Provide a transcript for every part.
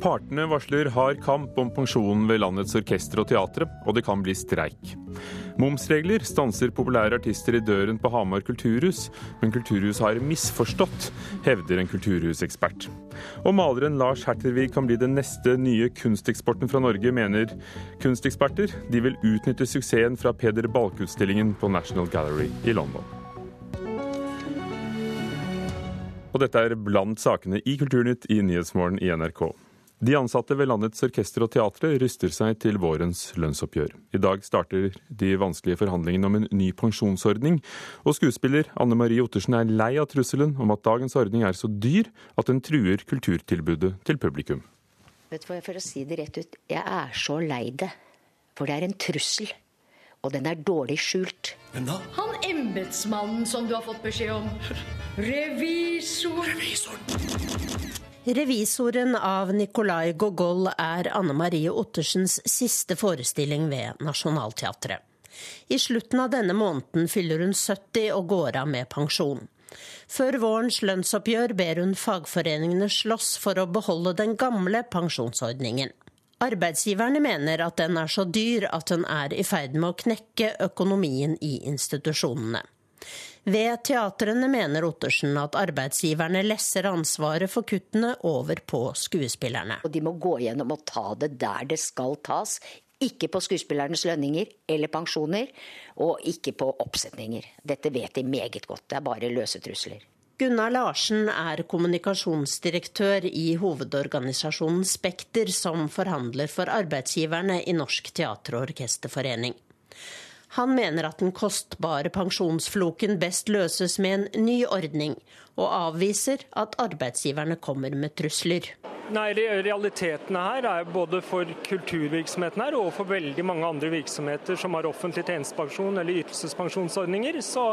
Partene varsler hard kamp om pensjonen ved landets orkestre og teatre, og det kan bli streik. Momsregler stanser populære artister i døren på Hamar kulturhus, men kulturhuset har misforstått, hevder en kulturhusekspert. Og maleren Lars Hertervig kan bli den neste nye kunsteksporten fra Norge, mener kunsteksperter. De vil utnytte suksessen fra Peder Balke-utstillingen på National Gallery i London. Og dette er blant sakene i Kulturnytt i Nyhetsmorgen i NRK. De ansatte ved landets orkester og teatre ryster seg til vårens lønnsoppgjør. I dag starter de vanskelige forhandlingene om en ny pensjonsordning, og skuespiller Anne Marie Ottersen er lei av trusselen om at dagens ordning er så dyr at den truer kulturtilbudet til publikum. Vet du hva, For å si det rett ut, jeg er så lei det. For det er en trussel. Og den er dårlig skjult. Hvem da? Han embetsmannen som du har fått beskjed om. Revisor. Revisoren. Revisoren av Nicolai Gogol er Anne Marie Ottersens siste forestilling ved Nationaltheatret. I slutten av denne måneden fyller hun 70 og går av med pensjon. Før vårens lønnsoppgjør ber hun fagforeningene slåss for å beholde den gamle pensjonsordningen. Arbeidsgiverne mener at den er så dyr at den er i ferd med å knekke økonomien i institusjonene. Ved teatrene mener Ottersen at arbeidsgiverne lesser ansvaret for kuttene over på skuespillerne. Og de må gå gjennom og ta det der det skal tas. Ikke på skuespillernes lønninger eller pensjoner, og ikke på oppsetninger. Dette vet de meget godt. Det er bare løse trusler. Gunnar Larsen er kommunikasjonsdirektør i hovedorganisasjonen Spekter, som forhandler for arbeidsgiverne i Norsk teater- og orkesterforening. Han mener at den kostbare pensjonsfloken best løses med en ny ordning, og avviser at arbeidsgiverne kommer med trusler. Nei, Realitetene her er både for kulturvirksomheten her og for veldig mange andre virksomheter som har offentlig tjenestepensjon eller ytelsespensjonsordninger, så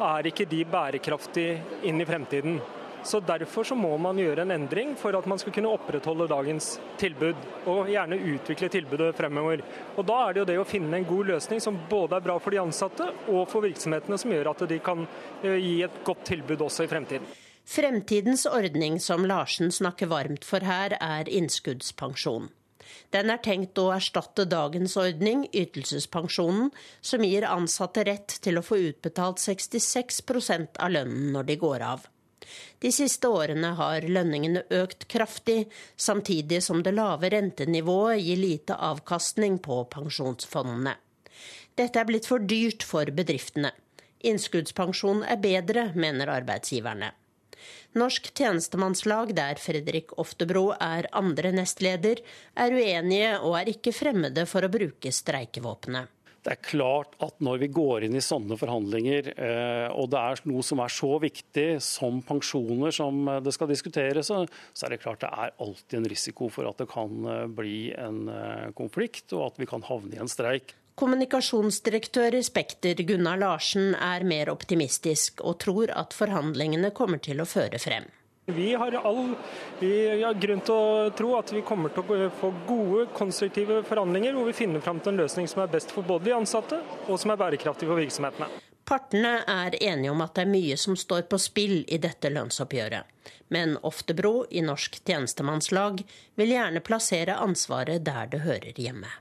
er ikke de bærekraftige inn i fremtiden. Så Derfor så må man gjøre en endring for at man skal kunne opprettholde dagens tilbud, og gjerne utvikle tilbudet fremover. Og Da er det jo det å finne en god løsning som både er bra for de ansatte og for virksomhetene, som gjør at de kan eh, gi et godt tilbud også i fremtiden. Fremtidens ordning som Larsen snakker varmt for her, er innskuddspensjon. Den er tenkt å erstatte dagens ordning, ytelsespensjonen, som gir ansatte rett til å få utbetalt 66% av lønnen når de går av. De siste årene har lønningene økt kraftig, samtidig som det lave rentenivået gir lite avkastning på pensjonsfondene. Dette er blitt for dyrt for bedriftene. Innskuddspensjon er bedre, mener arbeidsgiverne. Norsk tjenestemannslag, der Fredrik Oftebro er andre nestleder, er uenige og er ikke fremmede for å bruke streikevåpenet. Det er klart at når vi går inn i sånne forhandlinger, eh, og det er noe som er så viktig som pensjoner som det skal diskuteres, så er det klart det er alltid en risiko for at det kan eh, bli en eh, konflikt, og at vi kan havne i en streik. Kommunikasjonsdirektør i Spekter, Gunnar Larsen, er mer optimistisk og tror at forhandlingene kommer til å føre frem. Vi har all vi har grunn til å tro at vi kommer til å få gode, konstruktive forhandlinger hvor vi finner fram til en løsning som er best for både de ansatte og som er bærekraftig for virksomhetene. Partene er enige om at det er mye som står på spill i dette lønnsoppgjøret. Men Oftebro i Norsk tjenestemannslag vil gjerne plassere ansvaret der det hører hjemme.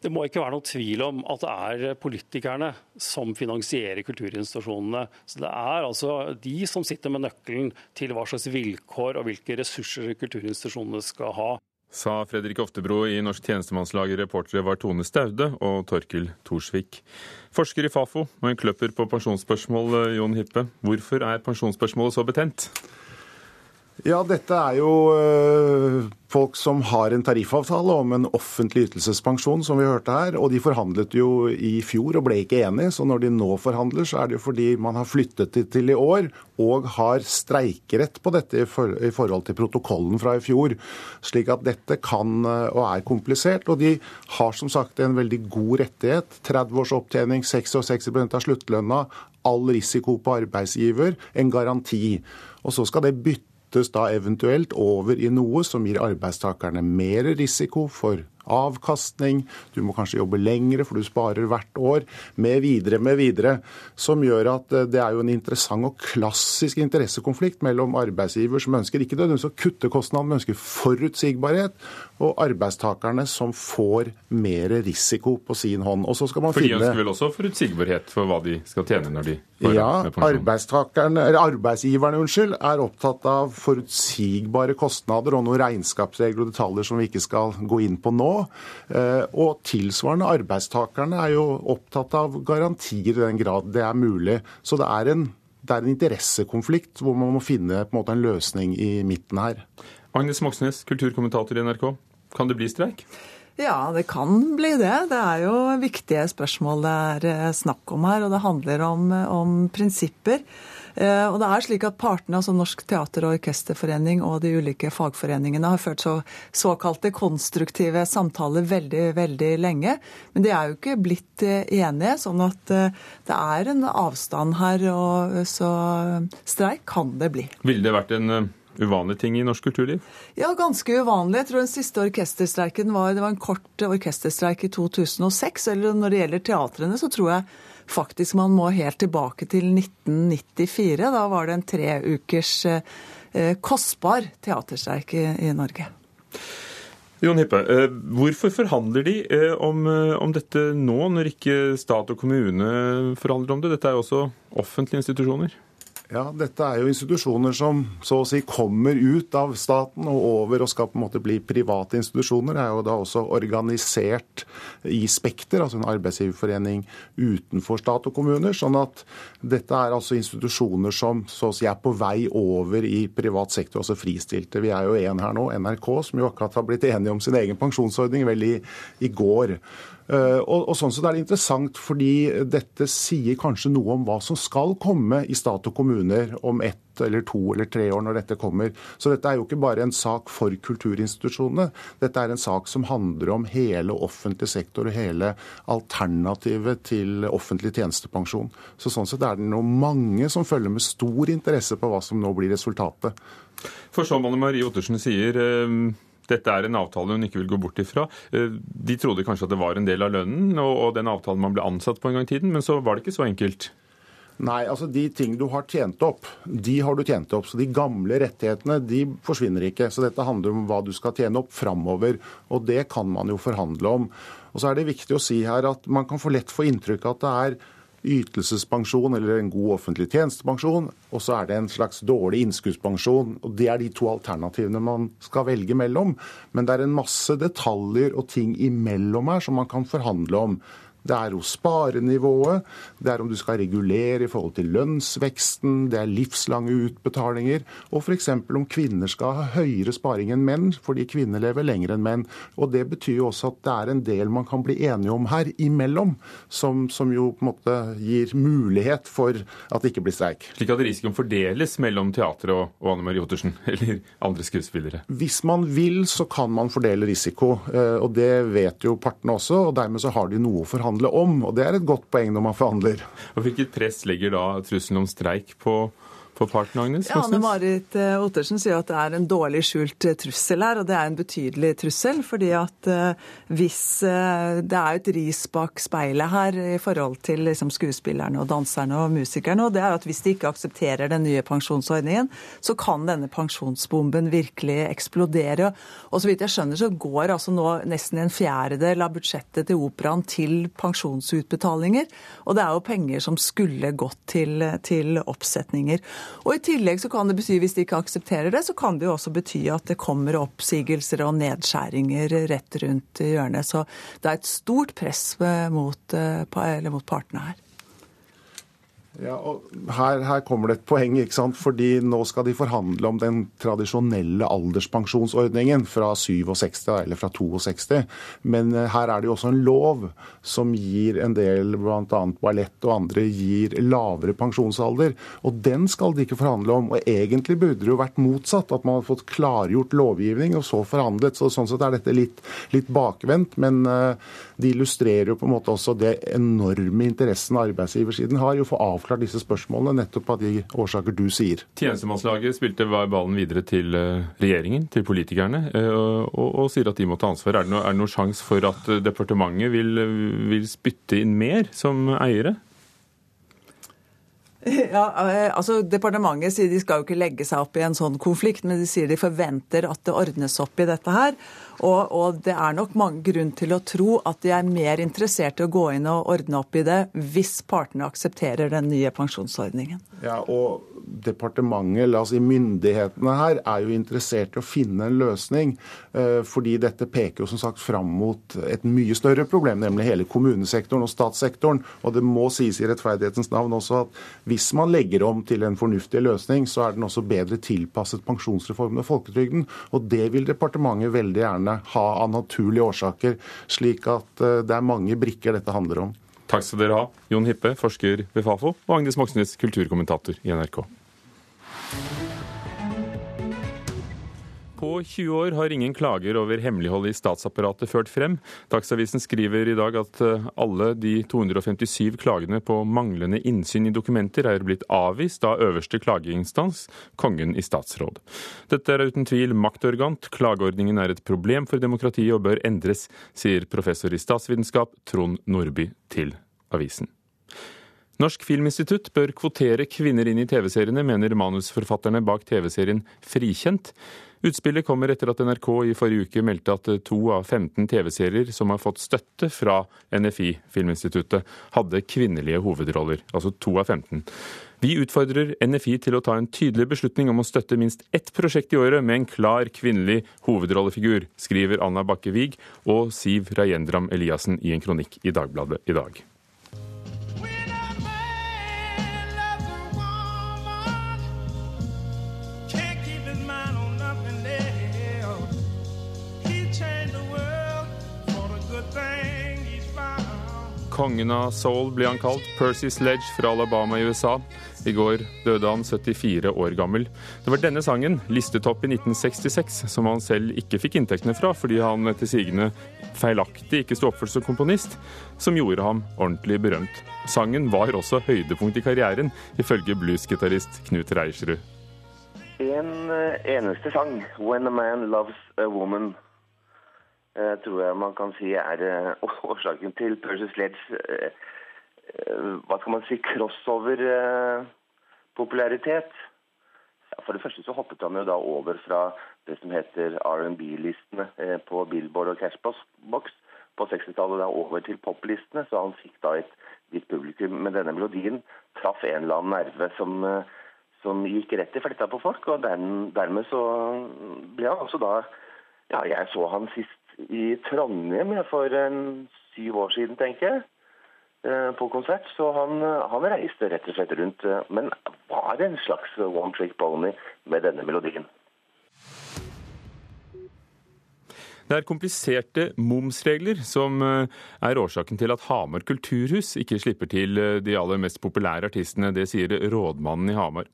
Det må ikke være noe tvil om at det er politikerne som finansierer kulturinstitusjonene. Så Det er altså de som sitter med nøkkelen til hva slags vilkår og hvilke ressurser kulturinstitusjonene skal ha. Sa Fredrik Oftebro i Norsk tjenestemannslag. Reportere var Tone Staude og Torkil Thorsvik. Forsker i Fafo og en kløpper på pensjonsspørsmål, Jon Hippe. Hvorfor er pensjonsspørsmålet så betent? Ja, dette er jo øh, folk som har en tariffavtale om en offentlig ytelsespensjon, som vi hørte her. Og de forhandlet jo i fjor og ble ikke enige. Så når de nå forhandler, så er det jo fordi man har flyttet det til i år og har streikerett på dette i, forhold til protokollen fra i fjor. Slik at dette kan øh, og er komplisert. Og de har som sagt en veldig god rettighet. 30 års opptjening, 66% av sluttlønna, all risiko på arbeidsgiver, en garanti. Og så skal det bytte flyttes da eventuelt over i noe som gir arbeidstakerne mer risiko for avkastning, du må kanskje jobbe lengre for du sparer hvert år, med videre, med videre. Som gjør at eh, det er jo en interessant og klassisk interessekonflikt mellom arbeidsgiver som ønsker ikke nødvendigvis å kutte kostnaden, men ønsker forutsigbarhet, og arbeidstakerne som får mer risiko på sin hånd. Og så skal man for finne... de ønsker vel også forutsigbarhet for hva de skal tjene når de får ja, arbeidstakerne, eller arbeidsgiverne unnskyld, er opptatt av forutsigbare kostnader og noen regnskapsregler og detaljer som vi ikke skal gå inn på nå. Eh, og tilsvarende arbeidstakerne er jo opptatt av garantier i den grad det er mulig. Så det er en det er en interessekonflikt hvor man må finne en, måte, en løsning i midten her. Agnes Moxnes, kulturkommentator i NRK. Kan det bli streik? Ja, det kan bli det. Det er jo viktige spørsmål det er eh, snakk om her. Og det handler om, om prinsipper. Eh, og det er slik at Partene, altså Norsk teater- og orkesterforening og de ulike fagforeningene, har ført så, såkalte konstruktive samtaler veldig veldig lenge. Men de er jo ikke blitt eh, enige, sånn at det er en avstand her. og Så streik kan det bli. Ville det vært en uvanlig ting i norsk kulturliv? Ja, ganske uvanlig. Jeg tror den siste orkesterstreiken var, det var en kort orkesterstreik i 2006. Eller når det gjelder teatrene, så tror jeg faktisk man må helt tilbake til 1994. Da var det en tre ukers eh, kostbar teaterstreik i, Norge. Jon Hippe, eh, hvorfor forhandler de eh, om, om, dette nå, når ikke stat og kommune forhandler om det? Dette er jo også offentlige institusjoner. Ja, Dette er jo institusjoner som så å si kommer ut av staten og over og skal på en måte bli private institusjoner. Det er jo da også organisert i Spekter, altså en arbeidsgiverforening utenfor stat og kommuner. Sånn at dette er altså institusjoner som så å si er på vei over i privat sektor, altså fristilte. Vi er jo en her nå, NRK, som jo akkurat har blitt enige om sin egen pensjonsordning vel i, i går. Eh, og, og sånn er Det er interessant fordi dette sier kanskje noe om hva som skal komme i stat og kommuner om ett eller to eller tre år når dette kommer. Så dette er jo ikke bare en sak for kulturinstitusjonene. Dette er en sak som handler om hele offentlig sektor og hele alternativet til offentlig tjenestepensjon. Så sånn sett er det nå mange som følger med stor interesse på hva som nå blir resultatet. For som Anne Marie Ottersen sier, eh, dette er en avtale hun ikke vil gå bort ifra. Eh, de trodde kanskje at det var en del av lønnen og den avtalen man ble ansatt på en gang i tiden, men så var det ikke så enkelt. Nei, altså de ting du har tjent opp, de har du tjent opp. Så de gamle rettighetene de forsvinner ikke. Så dette handler om hva du skal tjene opp framover. Og det kan man jo forhandle om. Og så er det viktig å si her at man kan få lett få inntrykk av at det er ytelsespensjon eller en god offentlig tjenestepensjon, og så er det en slags dårlig innskuddspensjon. og Det er de to alternativene man skal velge mellom. Men det er en masse detaljer og ting imellom her som man kan forhandle om. Det er hos sparenivået, det er om du skal regulere i forhold til lønnsveksten, det er livslange utbetalinger, og f.eks. om kvinner skal ha høyere sparing enn menn, fordi kvinner lever lenger enn menn. Og Det betyr jo også at det er en del man kan bli enige om her imellom, som, som jo på en måte gir mulighet for at det ikke blir streik. Slik at risikoen fordeles mellom teatret og, og Anne Marie Ottersen, eller andre skuespillere? Hvis man vil, så kan man fordele risiko. Eh, og Det vet jo partene også, og dermed så har de noe å forhandle forhandle om. Og det er et godt poeng når man forhandler. Og Hvilket press legger da trusselen om streik på for parten, Agnes? Ja, Anne Marit eh, Ottersen sier at det er en dårlig skjult eh, trussel her, og det er en betydelig trussel. fordi at eh, hvis Det er et ris bak speilet her i forhold til liksom, skuespillerne og danserne og musikerne. og det er at Hvis de ikke aksepterer den nye pensjonsordningen, så kan denne pensjonsbomben virkelig eksplodere. Og så vidt jeg skjønner, så går altså nå nesten en fjerdedel av budsjettet til operaen til pensjonsutbetalinger. Og det er jo penger som skulle gått til, til oppsetninger. Og I tillegg så kan det bety, hvis de ikke aksepterer det, så kan det jo også bety at det kommer oppsigelser og nedskjæringer rett rundt hjørnet. Så det er et stort press mot, eh, mot partene her. Ja, og her, her, kommer det et poeng, ikke sant? fordi nå skal de forhandle om den tradisjonelle alderspensjonsordningen fra 67 eller fra 62. Men eh, her er det jo også en lov som gir en del, bl.a. ballett og andre, gir lavere pensjonsalder. Og den skal de ikke forhandle om. Og egentlig burde det jo vært motsatt, at man hadde fått klargjort lovgivning og så forhandlet. Så sånn sett er dette litt, litt bakvendt. Men uh, de illustrerer jo på en måte også det enorme interessen arbeidsgiversiden har i å få avklart disse spørsmålene, nettopp av de årsaker du sier. Tjenestemannslaget spilte ballen videre til eh, regjeringen, til politikerne, og, og, og sier at de må ta ansvar. Er det noen noe sjanse for at departementet vil, vil spytte inn mer som eiere? Ja, altså Departementet sier de skal jo ikke legge seg opp i en sånn konflikt, men de sier de forventer at det ordnes opp i dette her. Og, og, det er nok mange grunn til å tro at de er mer interessert i å gå inn og ordne opp i det hvis partene aksepterer den nye pensjonsordningen. Ja, og departementet, la oss si myndighetene her, er jo interessert i å finne en løsning. Eh, fordi dette peker jo som sagt fram mot et mye større problem, nemlig hele kommunesektoren og statssektoren. Og det må sies i rettferdighetens navn også at hvis man legger om til en fornuftig løsning, så er den også bedre tilpasset pensjonsreformen og folketrygden. Og det vil departementet veldig gjerne ha av naturlige årsaker, slik at eh, det er mange brikker dette handler om. Takk skal dere ha, Jon Hippe, forsker ved Fafo, og Agnes Moxnes, kulturkommentator i NRK. På 20 år har ingen klager over hemmelighold i statsapparatet ført frem. Dagsavisen skriver i dag at eh, alle de 257 klagene på manglende innsyn i dokumenter er blitt avvist av øverste klageinstans, Kongen i statsråd. Dette er uten tvil maktorgant. Klageordningen er et problem for demokratiet og bør endres, sier professor i statsvitenskap Trond Nordby til avisen. Norsk Filminstitutt bør kvotere kvinner inn i TV-seriene, mener manusforfatterne bak TV-serien Frikjent. Utspillet kommer etter at NRK i forrige uke meldte at to av 15 TV-serier som har fått støtte fra NFI, Filminstituttet, hadde kvinnelige hovedroller. Altså to av 15. Vi utfordrer NFI til å ta en tydelig beslutning om å støtte minst ett prosjekt i året med en klar kvinnelig hovedrollefigur, skriver Anna Bakke Wiig og Siv Rajendram Eliassen i en kronikk i Dagbladet i dag. Kongen av soul blir han kalt. Percy Sledge fra Alabama i USA. I går døde han 74 år gammel. Det var denne sangen, listetopp i 1966, som han selv ikke fikk inntektene fra, fordi han etter sigende feilaktig ikke sto oppført som komponist, som gjorde ham ordentlig berømt. Sangen var også høydepunkt i karrieren, ifølge bluesgitarist Knut Reiersrud. En eh, eneste sang, 'When a Man Loves a Woman'. Eh, tror jeg man kan si er eh, årsaken til Percy Sledds eh, hva skal man si, crossover-popularitet. For det første så hoppet han jo da over fra det som heter R&B-listene på Billboard og Cashbox på 60-tallet over til poplistene. Så han fikk da et hvitt publikum. Men denne melodien traff en eller annen nerve som, som gikk rett i fletta på folk. Og dermed så ble han også da Ja, jeg så han sist i Trondheim for en syv år siden, tenker jeg. Eh, på konsert, så han, han, reiste rett og slett rundt, eh, men var en slags one trick pony med denne melodien. Det er kompliserte momsregler som eh, er årsaken til at Hamar kulturhus ikke slipper til de aller mest populære artistene. Det sier rådmannen i Hamar.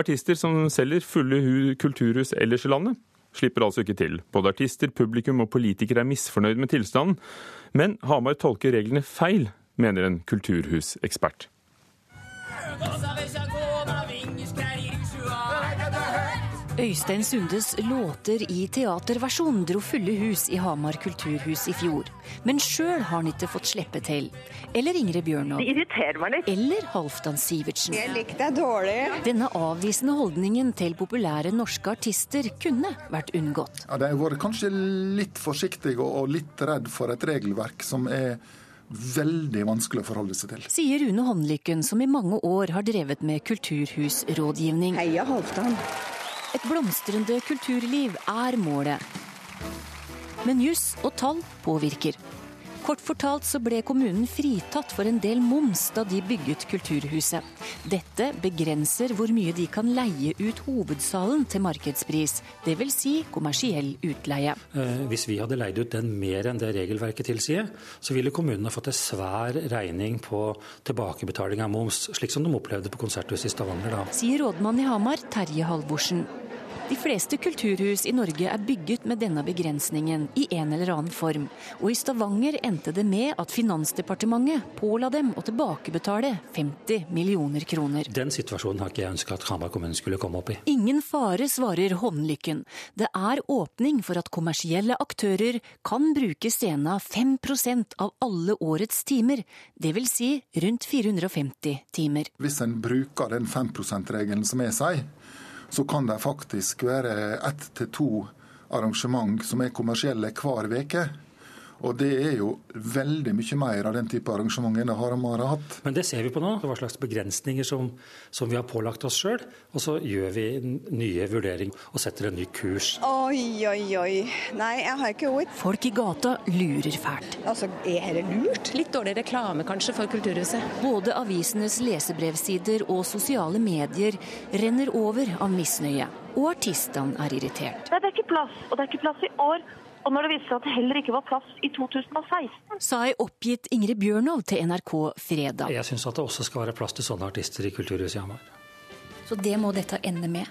Artister som selger fulle kulturhus ellers i landet, slipper altså ikke til. Både artister, publikum og politikere er misfornøyd med tilstanden. Men Hamar tolker reglene feil, mener en kulturhusekspert. Øystein Sundes låter i teaterversjon dro fulle hus i Hamar kulturhus i fjor. Men sjøl har han ikke fått slippe til. Eller Ingrid Bjørnov. Det irriterer meg litt. Eller Halvdan Sivertsen. Jeg likte deg dårlig. Denne avvisende holdningen til populære norske artister kunne vært unngått. Ja, De har vært kanskje litt forsiktige og litt redd for et regelverk som er veldig vanskelig å forholde seg til. Sier Rune Håndlykken, som i mange år har drevet med kulturhusrådgivning. Heia Halvdan. Et blomstrende kulturliv er målet. Men juss og tall påvirker. Kort fortalt så ble kommunen fritatt for en del moms da de bygget Kulturhuset. Dette begrenser hvor mye de kan leie ut hovedsalen til markedspris, dvs. Si kommersiell utleie. Eh, hvis vi hadde leid ut den mer enn det regelverket tilsier, så ville kommunene fått en svær regning på tilbakebetaling av moms, slik som de opplevde på Konserthuset i Stavanger da. Sier rådmann i Hamar, Terje Halvorsen. De fleste kulturhus i Norge er bygget med denne begrensningen i en eller annen form, og i Stavanger endte det med at Finansdepartementet påla dem å tilbakebetale 50 millioner kroner. Den situasjonen har ikke jeg ønska at Hamar kommune skulle komme opp i. Ingen fare, svarer Håndlykken. Det er åpning for at kommersielle aktører kan bruke scena 5% av alle årets timer, dvs. Si rundt 450 timer. Hvis en bruker den 5 %-regelen som jeg sier, så kan det faktisk være ett til to arrangement som er kommersielle hver uke. Og det er jo veldig mye mer av den type arrangement enn Haramar har hatt. Men det ser vi på nå. Hva slags begrensninger som, som vi har pålagt oss sjøl. Og så gjør vi nye vurderinger og setter en ny kurs. Oi, oi, oi. Nei, jeg har ikke ord. Folk i gata lurer fælt. Altså, er dette lurt? Litt dårlig reklame kanskje for Kulturhuset. Både avisenes lesebrevsider og sosiale medier renner over av misnøye. Og artistene er irritert. Det er ikke plass, og det er ikke plass i år. Og når det viste seg at det heller ikke var plass i 2016. Sa ei oppgitt Ingrid Bjørnov til NRK fredag. Jeg syns at det også skal være plass til sånne artister i Kulturhuset i Hamar. Så det må dette ende med?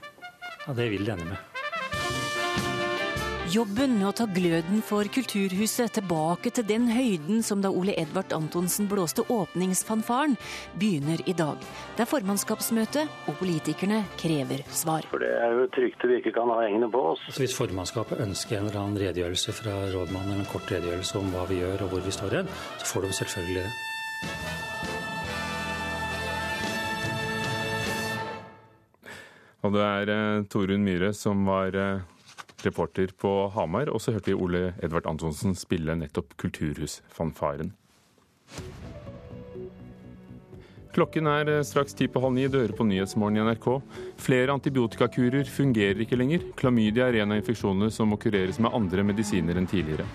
Ja, det vil det ende med. Jobben med å ta gløden for Kulturhuset tilbake til den høyden som da Ole Edvard Antonsen blåste åpningsfanfaren, begynner i dag. Det er formannskapsmøte, og politikerne krever svar. For Det er jo et rykte vi ikke kan ha hengende på oss. Altså hvis formannskapet ønsker en eller annen redegjørelse fra rådmannen, eller en kort redegjørelse om hva vi gjør og hvor vi står hen, så får de selvfølgelig det. Og det er eh, Torunn Myhre som var eh, reporter på Hamar. Og så hørte vi Ole Edvard Antonsen spille nettopp Kulturhusfanfaren. Klokken er eh, straks ti på halv ni. Du hører på Nyhetsmorgen i NRK. Flere antibiotikakurer fungerer ikke lenger. Klamydia er en av infeksjonene som må kureres med andre medisiner enn tidligere.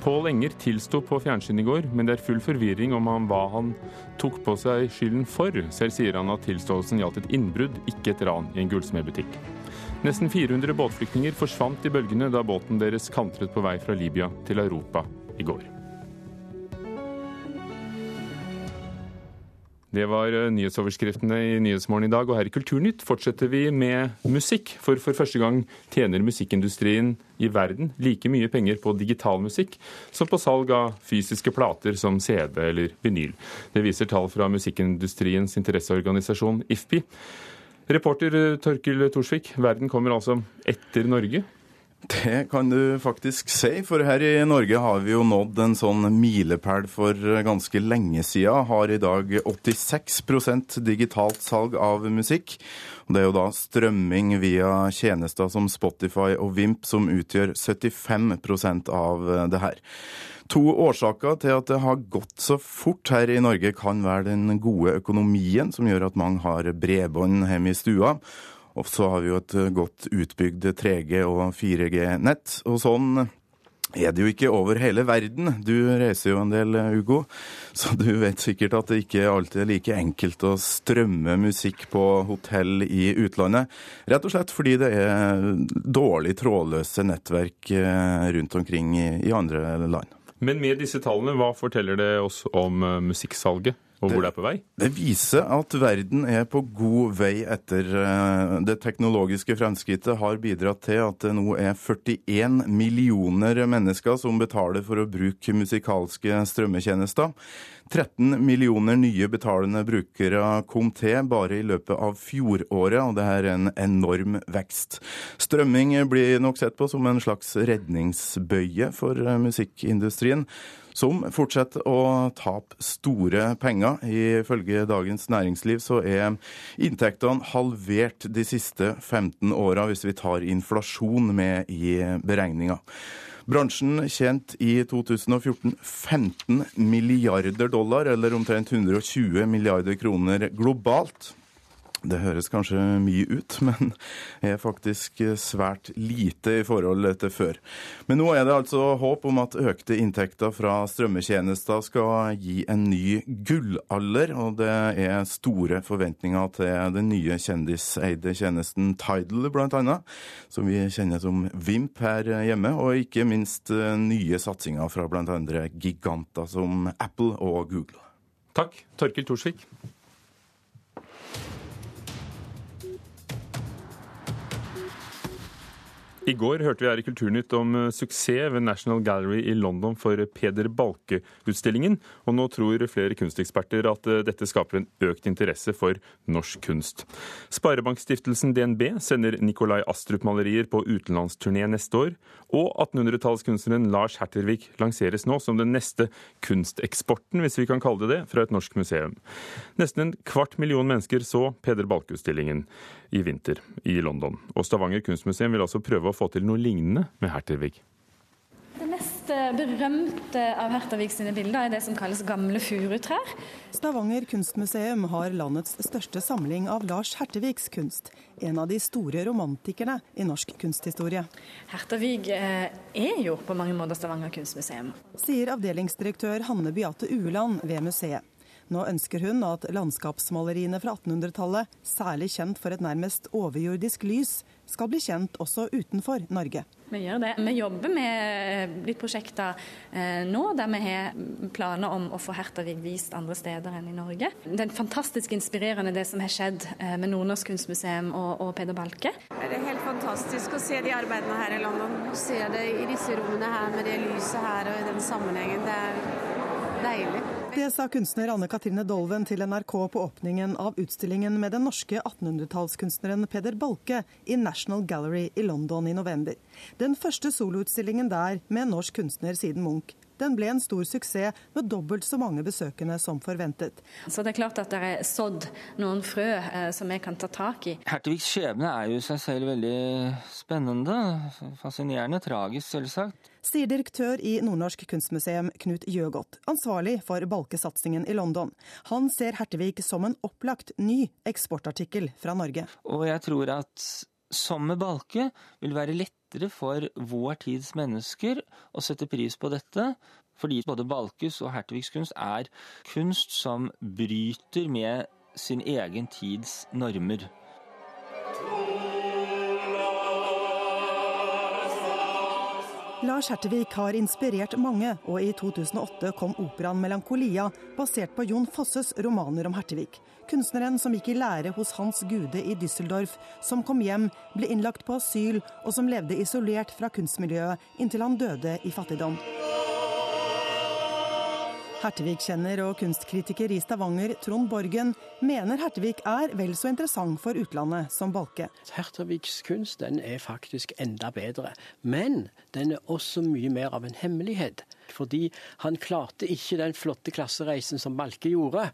Pål Enger tilsto på fjernsyn i går, men det er full forvirring om hva han tok på seg skylden for. Selv sier han at tilståelsen gjaldt et innbrudd, ikke et ran i en gullsmedbutikk. Nesten 400 båtflyktninger forsvant i bølgene da båten deres kantret på vei fra Libya til Europa i går. Det var eh, nyhetsoverskriftene i Nyhetsmorgen i dag, og her i Kulturnytt fortsetter vi med musikk. For for første gang tjener musikkindustrien i verden like mye penger på digital musikk som på salg av fysiske plater som CD eller vinyl. Det viser tall fra musikkindustriens interesseorganisasjon IFPI. Reporter eh, Torkil Torsvik, verden kommer altså etter Norge. Det kan du faktisk si, for her i Norge har vi jo nådd en sånn milepæl for ganske lenge siden. Har i dag 86% digitalt salg av musikk. Det er jo da strømming via tjenester som Spotify og Vimp som utgjør 75% av det her. To årsaker til at det har gått så fort her i Norge kan være den gode økonomien, som gjør at mange har bredbånd hjemme i stua. Og så har vi jo et godt utbygd 3G- og 4G-nett. Og sånn er det jo ikke over hele verden. Du reiser jo en del, Ugo, så du vet sikkert at det ikke alltid er like enkelt å strømme musikk på hotell i utlandet. Rett og slett fordi det er dårlig trådløse nettverk eh, rundt omkring i andre land. Men med disse tallene, hva forteller det oss om eh, musikksalget? Og hvor det er på vei? Det viser at verden er på god vei etter eh, det teknologiske fremskrittet har bidratt til at det nå er 41 millioner mennesker som betaler for å bruke musikalske strømmetjenester. 13 millioner nye betalende brukere kom til bare i løpet av fjoråret, og det er en enorm vekst. Strømming blir nok sett på som en slags redningsbøye for musikkindustrien som fortsetter å tape store penger. Ifølge Dagens Næringsliv så er inntektene halvert de siste 15 åra, hvis vi tar inflasjon med i beregninga. Bransjen tjente i 2014 15 milliarder dollar, eller omtrent 120 milliarder kroner globalt. Det høres kanskje mye ut, men er faktisk svært lite i forhold til før. Men nå er det altså håp om at økte inntekter fra strømmetjenester skal gi en ny gullalder, og det er store forventninger til den nye kjendiseide tjenesten Tidal, bl.a., som vi kjenner som Vimp her hjemme, og ikke minst nye satsinger fra bl.a. giganter som Apple og Google. Takk, Torkil Torsvik. I går hørte vi her i Kulturnytt om eh, suksess ved National Gallery i London for Peder Balke-utstillingen, og nå tror flere kunsteksperter at eh, dette skaper en økt interesse for norsk kunst. Sparebankstiftelsen DNB sender Nikolai Astrup-malerier på utenlandsturné neste år, og 1800-tallskunstneren Lars Hertervik lanseres nå som den neste kunsteksporten, hvis vi kan kalle det det, fra et norsk museum. Nesten en kvart million mennesker så Peder Balke-utstillingen i vinter i London. Og Stavanger kunstmuseum vil altså prøve å få til noe lignende med Hertervig. Det mest eh, berømte av Hertervig sine bilder er det som kalles gamle furutrær. Stavanger kunstmuseum har landets største samling av Lars Hertevigs kunst. En av de store romantikerne i norsk kunsthistorie. Hertervik eh, er jo på mange måter Stavanger kunstmuseum. Sier avdelingsdirektør Hanne Beate Ueland ved museet. Nå ønsker hun at landskapsmaleriene fra 1800-tallet, særlig kjent for et nærmest overjordisk lys, skal bli kjent også utenfor Norge. Vi gjør det. Vi jobber med litt prosjekter eh, nå der vi har planer om å få Hertavig vist andre steder enn i Norge. Det er fantastisk inspirerende det som har skjedd eh, med Nordnorsk kunstmuseum og, og Peder Balke. Det er helt fantastisk å se de arbeidene her i London. Å Se det i disse rommene her med det lyset her og i den sammenhengen. Det er deilig. Det sa kunstner Anne Katrine Dolven til NRK på åpningen av utstillingen med den norske 1800-tallskunstneren Peder Balke i National Gallery i London i november. Den første soloutstillingen der med en norsk kunstner siden Munch. Den ble en stor suksess med dobbelt så mange besøkende som forventet. Så det er klart at det er sådd noen frø eh, som vi kan ta tak i. Herteviks skjebne er jo i seg selv veldig spennende. Fascinerende. Tragisk, selvsagt. Sier direktør i Nordnorsk kunstmuseum Knut Gjøgodt, ansvarlig for balkesatsingen i London. Han ser Hertevik som en opplagt ny eksportartikkel fra Norge. Og jeg tror at som med Balke vil være lettere for vår tids mennesker å sette pris på dette. Fordi både Balkes og Herteviks kunst er kunst som bryter med sin egen tids normer. Lars Hertevik har inspirert mange, og i 2008 kom operaen 'Melankolia', basert på Jon Fosses romaner om Hertevik. Kunstneren som gikk i lære hos Hans Gude i Düsseldorf, som kom hjem, ble innlagt på asyl, og som levde isolert fra kunstmiljøet inntil han døde i fattigdom. Hertevik-kjenner og kunstkritiker i Stavanger, Trond Borgen, mener Hertevik er vel så interessant for utlandet som Balke. Herteviks kunst den er faktisk enda bedre, men den er også mye mer av en hemmelighet. Fordi han klarte ikke den flotte klassereisen som Balke gjorde,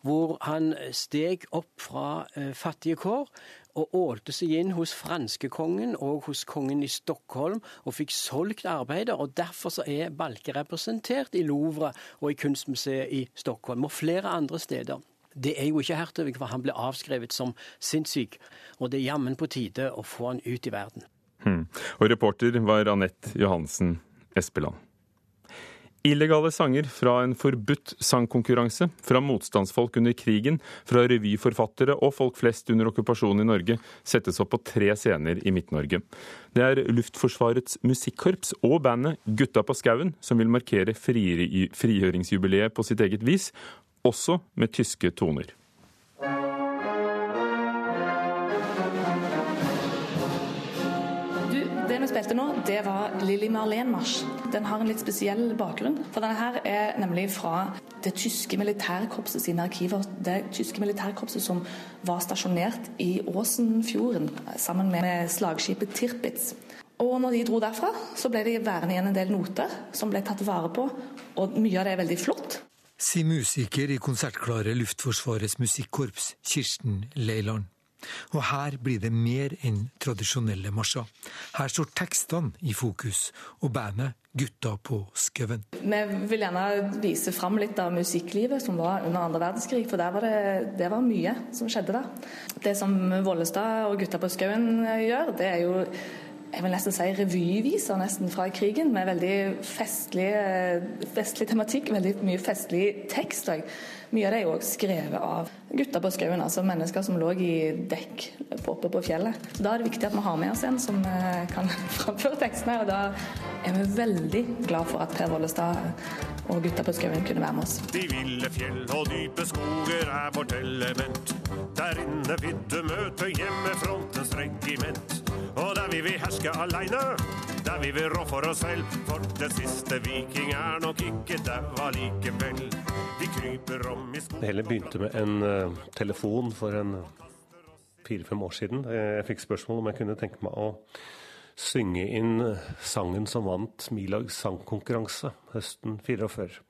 hvor han steg opp fra fattige kår og ålte seg inn hos franskekongen og hos kongen i Stockholm og fikk solgt arbeider. og Derfor så er Balke representert i Louvre og i Kunstmuseet i Stockholm og flere andre steder. Det er jo ikke Hertevik, for han ble avskrevet som sinnssyk. Og det er jammen på tide å få han ut i verden. Hmm. Og reporter var Anette Johansen Espeland. Illegale sanger fra en forbudt sangkonkurranse, fra motstandsfolk under krigen, fra revyforfattere og folk flest under okkupasjonen i Norge settes opp på tre scener i Midt-Norge. Det er Luftforsvarets musikkorps og bandet Gutta på skauen som vil markere frigjøringsjubileet på sitt eget vis, også med tyske toner. Spilte nå, det var Lilly Marlene-marsj. Den har en litt spesiell bakgrunn. For denne her er nemlig fra det tyske militærkorpset sine arkiver. Det tyske militærkorpset som var stasjonert i Åsenfjorden sammen med slagskipet Tirpitz. Og når de dro derfra, så ble det værende igjen en del noter som ble tatt vare på, og mye av det er veldig flott. Sier musiker i konsertklare Luftforsvarets musikkorps, Kirsten Leiland. Og her blir det mer enn tradisjonelle marsjer. Her står tekstene i fokus, og bandet Gutta på skauen. Vi vil gjerne vise fram litt av musikklivet som var under andre verdenskrig, for var det, det var mye som skjedde der. Det som Vollestad og Gutta på skauen gjør, det er jo jeg vil nesten si revyviser nesten fra krigen, med veldig festlig, festlig tematikk, veldig mye festlig tekst. Mye av det er jo skrevet av gutter på skauen, altså mennesker som lå i dekk oppe på fjellet. Så Da er det viktig at vi har med oss en som kan framføre tekstene, og da er vi veldig glad for at Per Vollestad og gutta på skauen kunne være med oss. De ville fjell og dype skoger er vårt element. Der inne vil du møte hjemmefrontens regiment. Og der vil vi herske aleine, der vil vi rå for oss selv. For det siste viking er nok ikke daua likevel. Vi kryper om. Det hele begynte med en uh, telefon for en fire-fem år siden. Jeg fikk spørsmål om jeg kunne tenke meg å synge inn sangen som vant Milags sangkonkurranse høsten 44.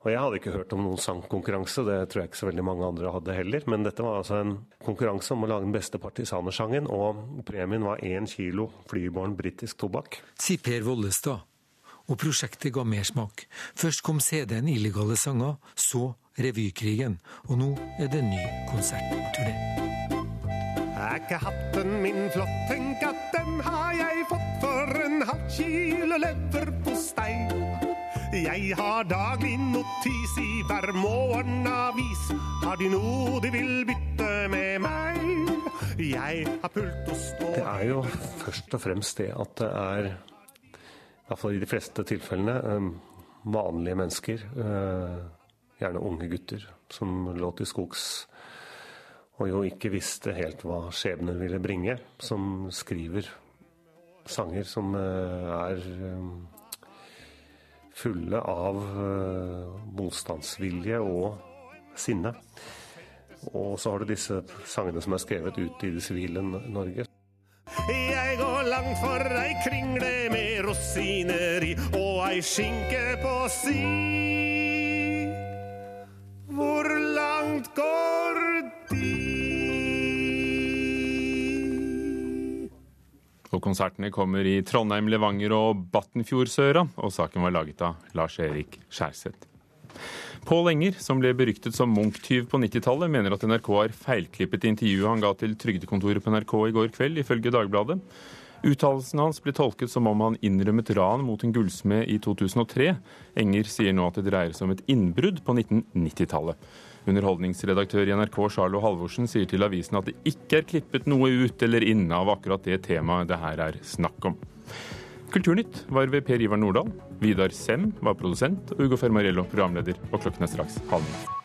Og jeg hadde ikke hørt om noen sangkonkurranse, det tror jeg ikke så veldig mange andre hadde heller. Men dette var altså en konkurranse om å lage den beste partisanersangen, og premien var én kilo flyborn britisk tobakk. Sier Per Vollestad. Og prosjektet ga mersmak. Først kom CD-en Illegale sanger, så Revykrigen, og nå er det ny konsertturné. Er ikke hatten min flott, tenk at den har jeg fått for en halv kilo leverpostei. Jeg har daglig notis i hver morgenavis. Har de noe de vil bytte med meg? Jeg har pult og Det er jo først og fremst det at det er, iallfall i de fleste tilfellene, eh, vanlige mennesker, eh, gjerne unge gutter, som lå til skogs og jo ikke visste helt hva skjebnen ville bringe, som skriver sanger som eh, er fulle av motstandsvilje og sinne. Og så har du disse sangene som er skrevet ut i det sivile Norge. Jeg går langt for ei kringle med i og ei skinke på si. Hvor langt går de? Og konsertene kommer i Trondheim, Levanger og Battenfjordsøra, og saken var laget av Lars-Erik Skjærseth. Pål Enger, som ble beryktet som Munch-tyv på 90-tallet, mener at NRK har feilklippet intervjuet han ga til trygdekontoret på NRK i går kveld, ifølge Dagbladet. Uttalelsen hans ble tolket som om han innrømmet ran mot en gullsmed i 2003. Enger sier nå at det dreier seg om et innbrudd på 1990-tallet. Underholdningsredaktør i NRK Charlo Halvorsen sier til avisen at det ikke er klippet noe ut eller inn av akkurat det temaet det her er snakk om. Kulturnytt var ved Per Ivar Nordahl. Vidar Sem var produsent, og Ugo Fermarello programleder. Og klokken er straks halv ni.